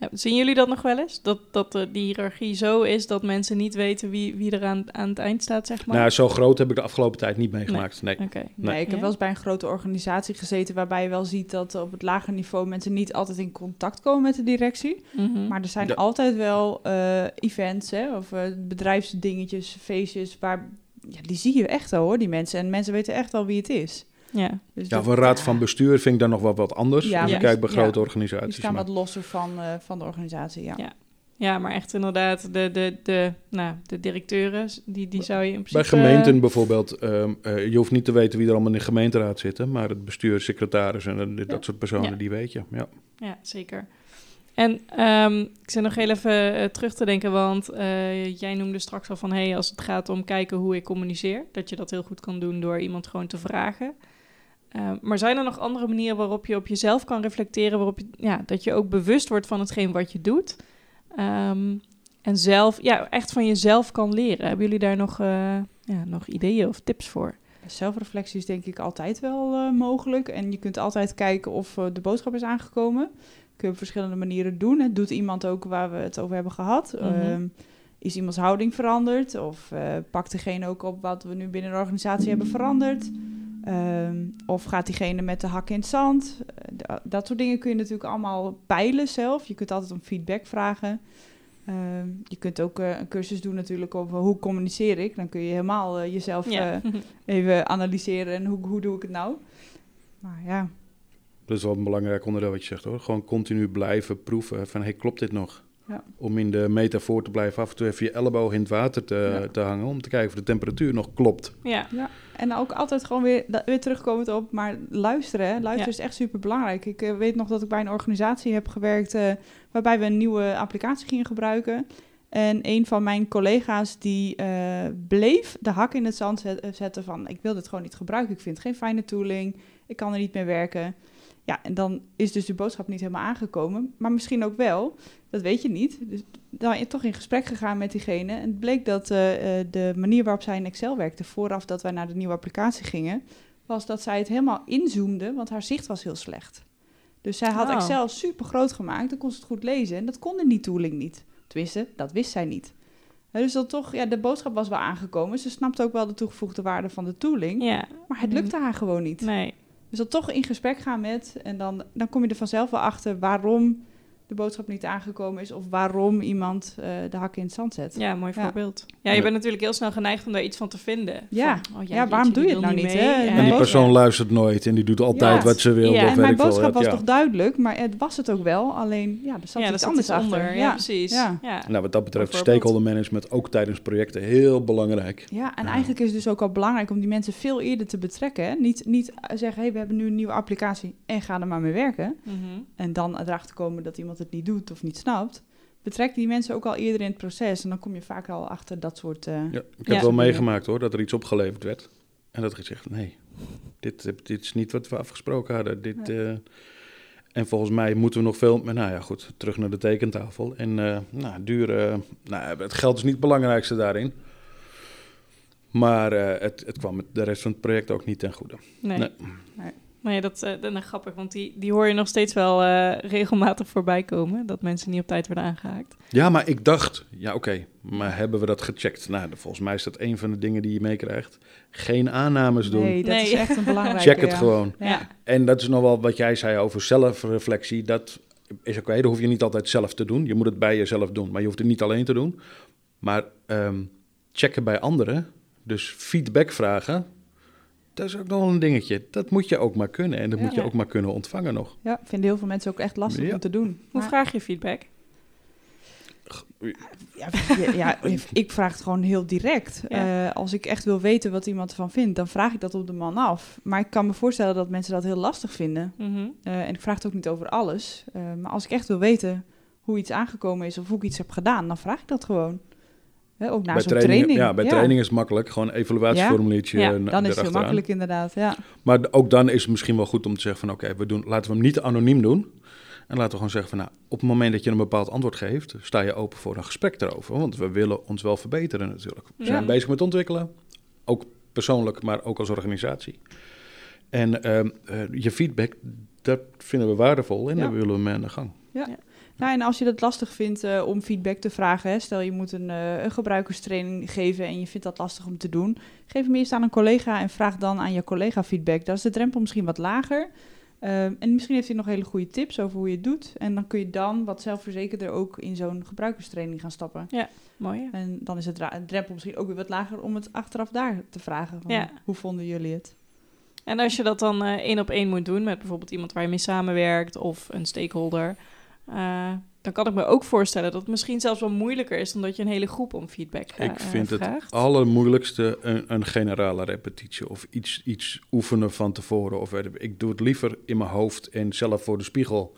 S2: Ja, zien jullie dat nog wel eens? Dat, dat eh, die hiërarchie zo is dat mensen niet weten wie, wie er aan, aan het eind staat, zeg maar?
S3: Nou, zo groot heb ik de afgelopen tijd niet meegemaakt. Nee.
S1: Nee, ik heb
S2: Ja?
S1: wel eens bij een grote organisatie gezeten waarbij je wel ziet dat op het lagere niveau mensen niet altijd in contact komen met de directie.
S2: Mhm.
S1: Maar er zijn
S3: Ja.
S1: altijd wel eh, events hè, of eh, bedrijfsdingetjes, feestjes, waar ja, die zie je echt wel hoor, die mensen. En mensen weten echt wel wie het is.
S2: Ja,
S1: Dus
S3: Ja, voor een raad
S1: ja,
S3: van bestuur vind ik dan nog wel wat anders.
S1: Ja,
S3: als je
S2: maar
S3: kijkt bij grote
S1: ja,
S3: organisaties.
S1: Die staan
S3: maar-
S1: wat losser van, eh, van de organisatie, ja.
S2: Ja. ja, maar echt inderdaad, de, de, de, nou, de directeuren, die, die zou je in principe...
S3: Bij gemeenten bijvoorbeeld, ehm, eh, je hoeft niet te weten wie er allemaal in de gemeenteraad zitten, maar het bestuur, secretaris en dat
S2: Ja.
S3: soort personen,
S2: Ja.
S3: die weet je. Ja.
S2: Ja, zeker. En ehm, ik zit nog heel even eh, terug te denken, want eh, jij noemde straks al van... hey, als het gaat om kijken hoe ik communiceer... dat je dat heel goed kan doen door iemand gewoon te vragen. Ehm, maar zijn er nog andere manieren waarop je op jezelf kan reflecteren... waarop je, ja, dat je ook bewust wordt van hetgeen wat je doet... Ehm, en zelf, ja, echt van jezelf kan leren. Hebben jullie daar nog, eh, ja, nog ideeën of tips voor?
S1: Zelfreflectie is denk ik altijd wel eh, mogelijk. En je kunt altijd kijken of eh, de boodschap is aangekomen. Kun je op verschillende manieren doen. Het doet iemand ook waar we het over hebben gehad.
S2: Mhm.
S1: Ehm, is iemands houding veranderd? Of pakt degene ook op wat we nu binnen de organisatie hebben veranderd? Ehm, of gaat diegene met de hak in het zand? Eh, da- dat soort dingen kun je natuurlijk allemaal peilen zelf. Je kunt altijd om feedback vragen. Ehm, je kunt ook eh, een cursus doen natuurlijk over hoe communiceer ik. Dan kun je helemaal eh, jezelf
S2: Ja.
S1: eh, [laughs] even analyseren en hoe, hoe doe ik het nou. Maar ja,
S3: Dat is wel een belangrijk onderdeel wat je zegt hoor. Gewoon continu blijven proeven van, hey, klopt dit nog?
S1: Ja.
S3: Om in de metafoor te blijven af en toe even je elleboog in het water te,
S1: Ja.
S3: te hangen, om te kijken of de temperatuur nog klopt.
S2: ja.
S1: en ook altijd gewoon weer, weer terugkomend op, maar luisteren. Hè? Luisteren
S2: Ja.
S1: is echt super belangrijk. Ik eh, weet nog dat ik bij een organisatie heb gewerkt eh, waarbij we een nieuwe applicatie gingen gebruiken. En een van mijn collega's die eh, bleef de hak in het zand zet- zetten van ik wil dit gewoon niet gebruiken. Ik vind het geen fijne tooling. Ik kan er niet mee werken. Ja, en dan is dus de boodschap niet helemaal aangekomen. Maar misschien ook wel. Dat weet je niet. Dus dan is toch in gesprek gegaan met diegene. En het bleek dat eh, eh, de manier waarop zij in Excel werkte... vooraf dat wij naar de nieuwe applicatie gingen... was dat zij het helemaal inzoomde, want haar zicht was heel slecht. Dus zij had
S2: Oh.
S1: Excel super groot gemaakt, dan kon ze het goed lezen. En dat kon in die tooling niet. Tenminste, dat wist zij niet. Dus dat toch, ja, de boodschap was wel aangekomen. Ze snapte ook wel de toegevoegde waarde van de tooling.
S2: ja.
S1: Maar het lukte haar gewoon niet.
S2: Nee.
S1: Dus dat toch in gesprek gaan met... en dan, dan kom je er vanzelf wel achter waarom de boodschap niet aangekomen is... of waarom iemand eh, de hak in het zand zet.
S2: Ja, mooi
S1: Ja.
S2: voorbeeld. Ja, je bent natuurlijk heel snel geneigd om daar iets van te vinden.
S1: Ja.
S2: Van, oh
S1: Ja, waarom
S2: jeetje,
S1: doe je het nou niet,
S2: mee.
S1: hè?
S2: Ja.
S3: En die persoon luistert nooit en die doet altijd
S1: Ja.
S3: wat ze wil.
S2: Ja,
S1: en mijn boodschap was
S3: Ja.
S1: toch duidelijk, maar het was het ook wel. Alleen, ja, er zat
S2: ja,
S1: iets anders achter.
S2: onder. Ja,
S1: Ja.
S2: precies.
S1: Ja.
S2: Ja.
S3: Nou, wat dat betreft stakeholder management ook tijdens projecten heel belangrijk.
S1: Ja, en
S3: Ja.
S1: eigenlijk is het dus ook al belangrijk om die mensen veel eerder te betrekken. Hè? Niet, niet eh, zeggen, hey, we hebben nu een nieuwe applicatie en ga er maar mee werken.
S2: Mhm.
S1: En dan erachter komen dat iemand het niet doet of niet snapt. Betrek die mensen ook al eerder in het proces. En dan kom je vaak al achter dat soort... eh,
S3: Ja, ik heb
S2: Ja.
S3: wel meegemaakt hoor, dat er iets opgeleverd werd. En dat gezegd, nee, dit, eh, dit is niet wat we afgesproken hadden. Dit, eh, en volgens mij moeten we nog veel... Maar nou ja, goed, terug naar de tekentafel. En eh nou, duur... nou, het geld is niet het belangrijkste daarin. Maar het, het kwam de rest van het project ook niet ten goede.
S2: Nee.
S3: Nee.
S1: Nee.
S2: Nee, dat, eh, dat is grappig, want die, die hoor je nog steeds wel eh, regelmatig voorbij komen. Dat mensen niet op tijd worden aangehaakt.
S3: Ja, maar ik dacht, ja oké, maar hebben we dat gecheckt? Nou, volgens mij is dat een van de dingen die je meekrijgt. Geen aannames doen.
S1: Nee, dat
S2: Nee.
S1: is echt een belangrijke...
S3: Check het
S1: ja.
S3: gewoon.
S1: Ja.
S3: En dat is nog wel wat jij zei over zelfreflectie. Dat is oké, dat hoef je niet altijd zelf te doen. Je moet het bij jezelf doen, maar je hoeft het niet alleen te doen. Maar ehm, checken bij anderen, dus feedback vragen, dat is ook nog wel een dingetje. Dat moet je ook maar kunnen en dat
S1: Ja.
S3: moet je
S2: Ja.
S3: ook maar kunnen ontvangen nog.
S1: ja, vinden heel veel mensen ook echt lastig
S3: Ja.
S1: om te doen.
S2: Hoe
S1: Maar-
S2: vraag je feedback?
S1: Ja, ja, [laughs] ja, ik vraag het gewoon heel direct.
S2: Ja.
S1: Eh, als ik echt wil weten wat iemand ervan vindt, dan vraag ik dat op de man af. Maar ik kan me voorstellen dat mensen dat heel lastig vinden.
S2: Mhm.
S1: Eh, en ik vraag het ook niet over alles. Eh, maar als ik echt wil weten hoe iets aangekomen is of hoe ik iets heb gedaan, dan vraag ik dat gewoon. Hè, ook na
S3: bij
S1: zo'n
S3: training,
S1: training.
S3: Ja, bij training is het makkelijk. Gewoon een evaluatieformuliertje.
S2: Ja.
S1: Dan is het makkelijk inderdaad, ja.
S3: Maar ook dan is het misschien wel goed om te zeggen van... oké, we doen, laten we hem niet anoniem doen. En laten we gewoon zeggen van... nou, op het moment dat je een bepaald antwoord geeft... sta je open voor een gesprek daarover. Want we willen ons wel verbeteren natuurlijk. We
S2: Ja.
S3: zijn bezig met ontwikkelen. Ook persoonlijk, maar ook als organisatie. En ehm, eh, je feedback, dat vinden we waardevol... en
S1: Ja.
S3: daar willen we mee aan de gang.
S1: Nou, en als je het lastig vindt eh, om feedback te vragen, hè, stel je moet een, eh, een gebruikerstraining geven en je vindt dat lastig om te doen, geef hem eerst aan een collega en vraag dan aan je collega feedback. Dan is de drempel misschien wat lager. Ehm, en misschien heeft hij nog hele goede tips over hoe je het doet. En dan kun je dan wat zelfverzekerder ook in zo'n gebruikerstraining gaan stappen.
S2: Mooi. ja.
S1: En dan is het drempel misschien ook weer wat lager om het achteraf daar te vragen. Van,
S2: Ja.
S1: Hoe vonden jullie het?
S2: En als je dat dan eh, één op één moet doen met bijvoorbeeld iemand waar je mee samenwerkt of een stakeholder, eh, dan kan ik me ook voorstellen dat het misschien zelfs wel moeilijker is dan dat je een hele groep om feedback eh,
S3: Ik vind het
S2: vraagt.
S3: allermoeilijkste een, een generale repetitie of iets, iets oefenen van tevoren. Of ik, doe het liever in mijn hoofd en zelf voor de spiegel.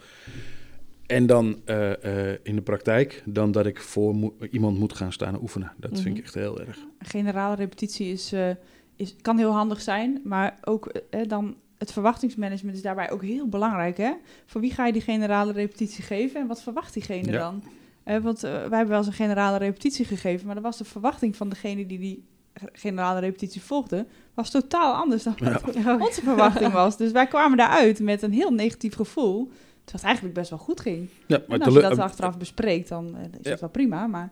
S3: En dan eh, eh, in de praktijk, dan dat ik voor mo- iemand moet gaan staan en oefenen. Dat vind
S2: Mhm.
S3: ik echt heel erg.
S1: Een generale repetitie is, eh, is, kan heel handig zijn, maar ook eh, dan het verwachtingsmanagement is daarbij ook heel belangrijk. Hè? Voor wie ga je die generale repetitie geven en wat verwacht diegene
S3: Ja.
S1: dan? Eh, want eh, wij hebben wel eens een generale repetitie gegeven, maar dan was de verwachting van degene die die generale repetitie volgde, was totaal anders dan
S3: Ja.
S1: wat [laughs] onze verwachting was. Dus wij kwamen daaruit met een heel negatief gevoel, terwijl het eigenlijk best wel goed ging.
S3: Ja,
S1: En
S3: maar
S1: als je dat achteraf bespreekt, dan eh, is
S3: Ja.
S1: het wel prima, maar...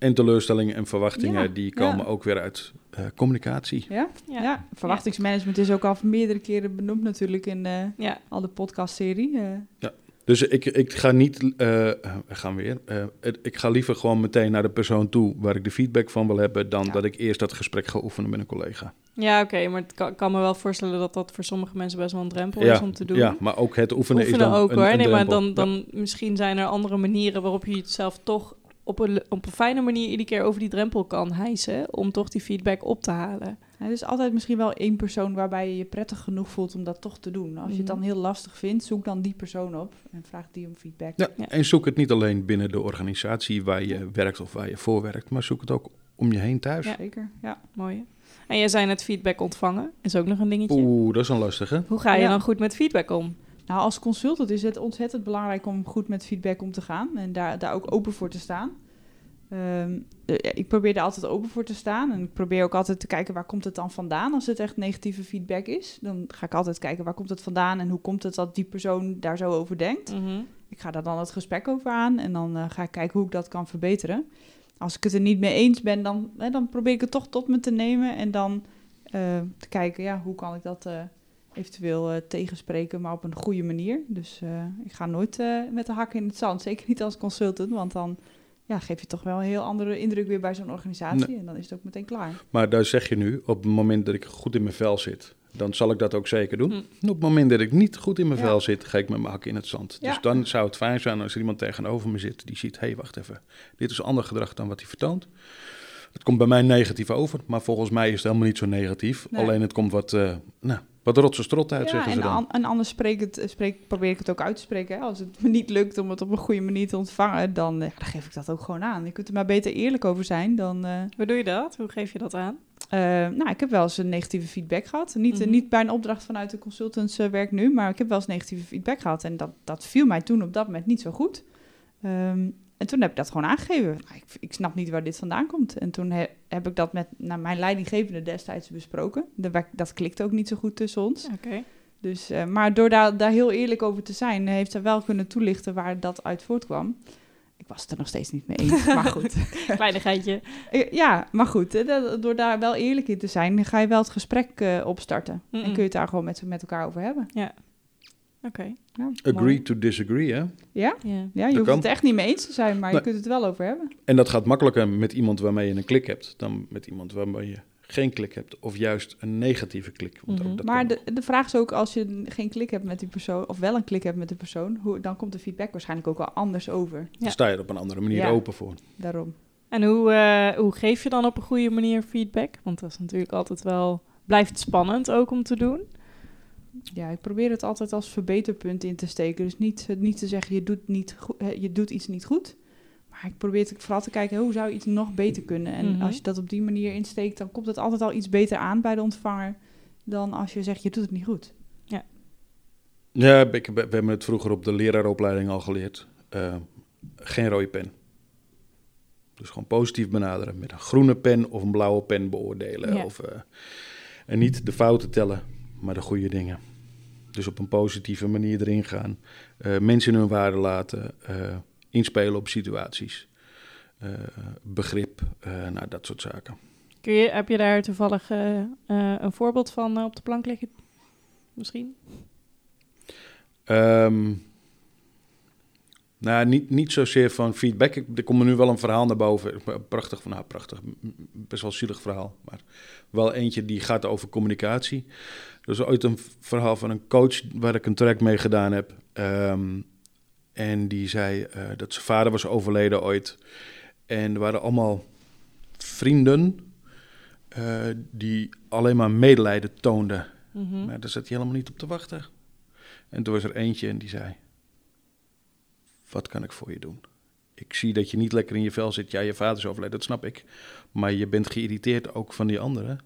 S3: en teleurstellingen en verwachtingen,
S1: Ja,
S3: die komen
S1: ja.
S3: ook weer uit eh, communicatie.
S1: Ja,
S2: Ja.
S1: ja. verwachtingsmanagement is ook al meerdere keren benoemd natuurlijk in eh,
S2: Ja,
S1: al de podcastserie. eh.
S3: Dus ik, ik ga niet, we gaan weer, eh, ik ga liever gewoon meteen naar de persoon toe waar ik de feedback van wil hebben, dan
S1: Ja.
S3: dat ik eerst dat gesprek ga oefenen met een collega.
S2: ja oké, maar ik kan, kan me wel voorstellen dat dat voor sommige mensen best wel een drempel
S3: Ja,
S2: is om te doen.
S3: Ja, maar ook het oefenen,
S2: Oefenen
S3: is dan
S2: ook
S3: een,
S2: hoor.
S3: een
S2: nee, maar dan,
S3: Ja.
S2: dan misschien zijn er andere manieren waarop je het zelf toch op een, op een fijne manier iedere keer over die drempel kan hijsen. Om toch die feedback op te halen.
S1: Ja, er is altijd misschien wel één persoon waarbij je je prettig genoeg voelt om dat toch te doen. Als je het dan
S2: Mhm.
S1: heel lastig vindt, zoek dan die persoon op en vraag die om feedback.
S3: Ja,
S2: Ja.
S3: en zoek het niet alleen binnen de organisatie waar je werkt of waar je voor werkt, maar zoek het ook om je heen thuis.
S2: Ja.
S1: Zeker, ja.
S2: Mooi. En jij zei net feedback ontvangen. Is ook nog een dingetje.
S3: Oeh, dat is een lastige.
S2: Hoe ga je
S1: Ja.
S2: dan goed met feedback om?
S1: Nou, als consultant is het ontzettend belangrijk om goed met feedback om te gaan en daar, daar ook open voor te staan. Ehm, eh, ik probeer daar altijd open voor te staan en ik probeer ook altijd te kijken waar komt het dan vandaan als het echt negatieve feedback is. Dan ga ik altijd kijken waar komt het vandaan en hoe komt het dat die persoon daar zo over denkt.
S2: Mhm.
S1: Ik ga daar dan het gesprek over aan en dan eh, ga ik kijken hoe ik dat kan verbeteren. Als ik het er niet mee eens ben, dan, hè, dan probeer ik het toch tot me te nemen en dan eh, te kijken, ja, hoe kan ik dat eventueel eh, tegenspreken, maar op een goede manier. Dus eh, ik ga nooit eh, met de hak in het zand, zeker niet als consultant, want dan ja, geef je toch wel een heel andere indruk weer bij zo'n organisatie en dan is het ook meteen klaar.
S3: Maar daar zeg je nu, op het moment dat ik goed in mijn vel zit, dan zal ik dat ook zeker doen.
S2: Hm.
S3: Op het moment dat ik niet goed in mijn
S1: Ja.
S3: vel zit, ga ik met mijn hak in het zand.
S1: Ja.
S3: Dus dan zou het fijn zijn als er iemand tegenover me zit die ziet, hé, hey, wacht even, dit is ander gedrag dan wat hij vertoont. Het komt bij mij negatief over, maar volgens mij is het helemaal niet zo negatief.
S1: Nee.
S3: Alleen het komt wat, eh nou, wat rotse strot uit,
S1: Ja,
S3: zeggen ze
S1: en,
S3: dan.
S1: an- en anders spreek het, spreek, probeer ik het ook uit te spreken. Hè. Als het me niet lukt om het op een goede manier te ontvangen, dan, eh, dan geef ik dat ook gewoon aan. Je kunt er maar beter eerlijk over zijn dan... eh,
S2: Hoe doe je dat? Hoe geef je dat aan?
S1: eh, nou, ik heb wel eens een negatieve feedback gehad. Niet,
S2: Mhm.
S1: niet bij een opdracht vanuit de consultantswerk nu, maar ik heb wel eens negatieve feedback gehad. En dat, dat viel mij toen op dat moment niet zo goed. Ehm, en toen heb ik dat gewoon aangegeven. Nou, ik, ik snap niet waar dit vandaan komt. En toen he- heb ik dat met nou, mijn leidinggevende destijds besproken. Dat, klikt ook niet zo goed tussen ons.
S2: Oké.
S1: Dus, eh, maar door daar, daar heel eerlijk over te zijn, heeft hij wel kunnen toelichten waar dat uit voortkwam. Ik was het er nog steeds niet mee eens, [laughs] maar goed.
S2: Kleinigheidje. [laughs]
S1: Ja, maar goed, eh, door daar wel eerlijk in te zijn, ga je wel het gesprek eh, opstarten. En kun je het daar gewoon met, met elkaar over hebben.
S2: Oké.
S1: Ja,
S3: Agree
S1: mooi.
S3: to disagree, hè?
S1: Ja,
S2: Ja.
S1: ja je
S3: Dat
S1: hoeft
S3: kan.
S1: het echt niet mee eens te zijn, maar je kunt het wel over hebben.
S3: En dat gaat makkelijker met iemand waarmee je een klik hebt dan met iemand waarmee je geen klik hebt of juist een negatieve klik. Want ook
S2: Mhm.
S3: dat
S1: Maar de, de vraag is ook, als je geen klik hebt met die persoon, of wel een klik hebt met de persoon, hoe, dan komt de feedback waarschijnlijk ook wel anders over.
S2: Ja.
S3: Dan sta je er op een andere manier
S1: Ja.
S3: open voor.
S1: Daarom.
S2: En hoe, eh, hoe geef je dan op een goede manier feedback? Want dat is natuurlijk altijd wel... Blijft spannend ook om te doen.
S1: Ja, ik probeer het altijd als verbeterpunt in te steken. Dus niet, niet te zeggen, je doet, niet goed, eh, je doet iets niet goed. Maar ik probeer te, vooral te kijken, hoe zou je iets nog beter kunnen? En
S2: Mhm.
S1: als je dat op die manier insteekt, dan komt het altijd al iets beter aan bij de ontvanger... dan als je zegt, je doet het niet goed.
S3: Ja, ik, we hebben het vroeger op de leraaropleiding al geleerd. Eh, geen rode pen. Dus gewoon positief benaderen. Met een groene pen of een blauwe pen beoordelen.
S2: Ja.
S3: Of, eh, en niet de fouten tellen, maar de goede dingen. Dus op een positieve manier erin gaan. Eh, mensen hun waarde laten. eh, inspelen op situaties. eh, begrip. nou, dat soort zaken.
S2: Kun je, heb je daar toevallig een voorbeeld van op de plank liggen? Misschien?
S3: Ehm, nou, niet, niet zozeer van feedback. Ik, er komt nu wel een verhaal naar boven. Prachtig, nou prachtig, best wel zielig verhaal. Maar wel eentje die gaat over communicatie. Er is ooit een verhaal van een coach waar ik een track mee gedaan heb. Ehm, en die zei eh, dat zijn vader was overleden ooit. En er waren allemaal vrienden eh, die alleen maar medelijden toonden.
S2: Mhm.
S3: Maar daar zat hij helemaal niet op te wachten. En toen was er eentje en die zei: Wat kan ik voor je doen? Ik zie dat je niet lekker in je vel zit. Ja, je vader is overleden, dat snap ik. Maar je bent geïrriteerd ook van die anderen.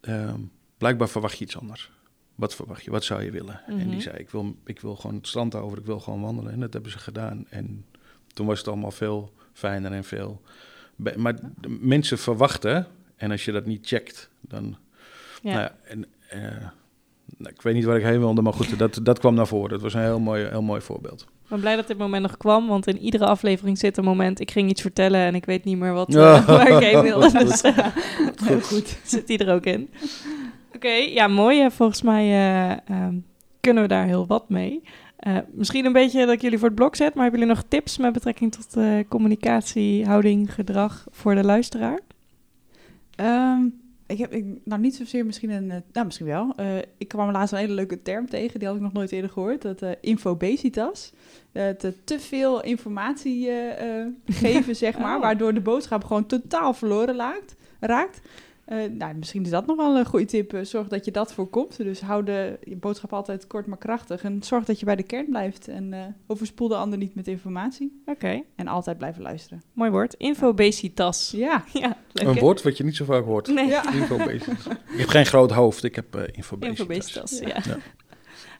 S3: Ehm, blijkbaar verwacht je iets anders. Wat verwacht je? Wat zou je willen? En
S2: Mhm.
S3: die zei: ik wil, ik wil gewoon het strand over, ik wil gewoon wandelen. En dat hebben ze gedaan. En toen was het allemaal veel fijner en veel. Maar de mensen verwachten, en als je dat niet checkt, dan
S2: Ja.
S3: nou ja, en, eh, nou, ik weet niet waar ik heen wilde, maar goed, [laughs] dat, dat kwam naar voren. Dat was een heel mooi, heel mooi voorbeeld.
S2: Ik ben blij dat dit moment nog kwam, want in iedere aflevering zit een moment... ik ging iets vertellen en ik weet niet meer wat, [laughs] waar ik heen wilde. [laughs] Dus eh,
S1: goed.
S2: zit die er ook in. Oké, ja, mooi. Volgens mij eh, ehm, kunnen we daar heel wat mee. Eh, misschien een beetje dat ik jullie voor het blok zet, maar hebben jullie nog tips met betrekking tot eh, communicatie, houding, gedrag voor de luisteraar?
S1: Ehm, ik heb ik, nou niet zozeer misschien een, nou misschien wel. Ik kwam laatst een hele leuke term tegen, die had ik nog nooit eerder gehoord. Dat infobesitas. Het te veel informatie geven, [laughs] zeg maar,
S2: Oh.
S1: waardoor de boodschap gewoon totaal verloren raakt. raakt. Eh, nou, misschien is dat nog wel een goede tip. Eh, zorg dat je dat voorkomt. Dus hou de, je boodschap altijd kort maar krachtig. En zorg dat je bij de kern blijft. En eh, overspoel de ander niet met informatie.
S2: Oké,
S1: En altijd blijven luisteren.
S2: mooi woord. Infobesitas.
S1: Ja.
S2: Ja, [laughs] leuk
S3: Een
S2: hè?
S3: woord wat je niet zo vaak hoort.
S2: Nee,
S1: Ja. [laughs]
S3: Infobesitas. ik heb geen groot hoofd, ik heb eh infobesitas.
S2: infobesitas, ja.
S3: Ja.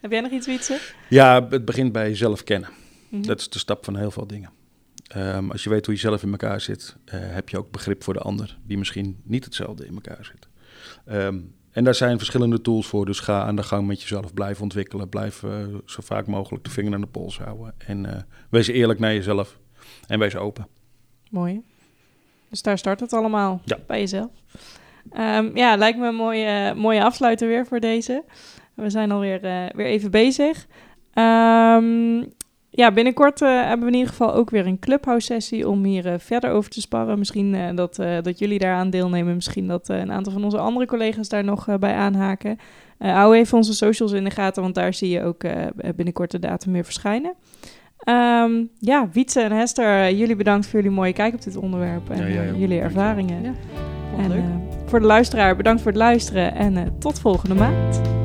S2: Heb jij nog iets, Wietse?
S3: Ja, het begint bij jezelf kennen.
S2: Mhm.
S3: Dat is de stap van heel veel dingen. Ehm, als je weet hoe je zelf in elkaar zit, eh, heb je ook begrip voor de ander, die misschien niet hetzelfde in elkaar zit. Ehm, en daar zijn verschillende tools voor, dus ga aan de gang met jezelf, blijf ontwikkelen, blijf eh, zo vaak mogelijk de vinger aan de pols houden. En eh, wees eerlijk naar jezelf en wees open.
S2: Mooi. Dus daar start het allemaal
S3: Ja.
S2: bij jezelf. Ehm, ja, lijkt me een mooie, mooie afsluiter weer voor deze. We zijn alweer weer even bezig. Ehm, ja, binnenkort eh, hebben we in ieder geval ook weer een Clubhouse-sessie om hier eh, verder over te sparren. Misschien eh, dat, eh, dat jullie daaraan deelnemen. Misschien dat eh, een aantal van onze andere collega's daar nog bij aanhaken. Eh hou even onze socials in de gaten, want daar zie je ook eh, binnenkort de datum weer verschijnen. Ehm, ja, Wietse en Hester, jullie bedankt voor jullie mooie kijk op dit onderwerp en
S3: Ja,
S2: jullie ervaringen.
S1: Ja,
S2: En voor de luisteraar, bedankt voor het luisteren en eh, tot volgende maand.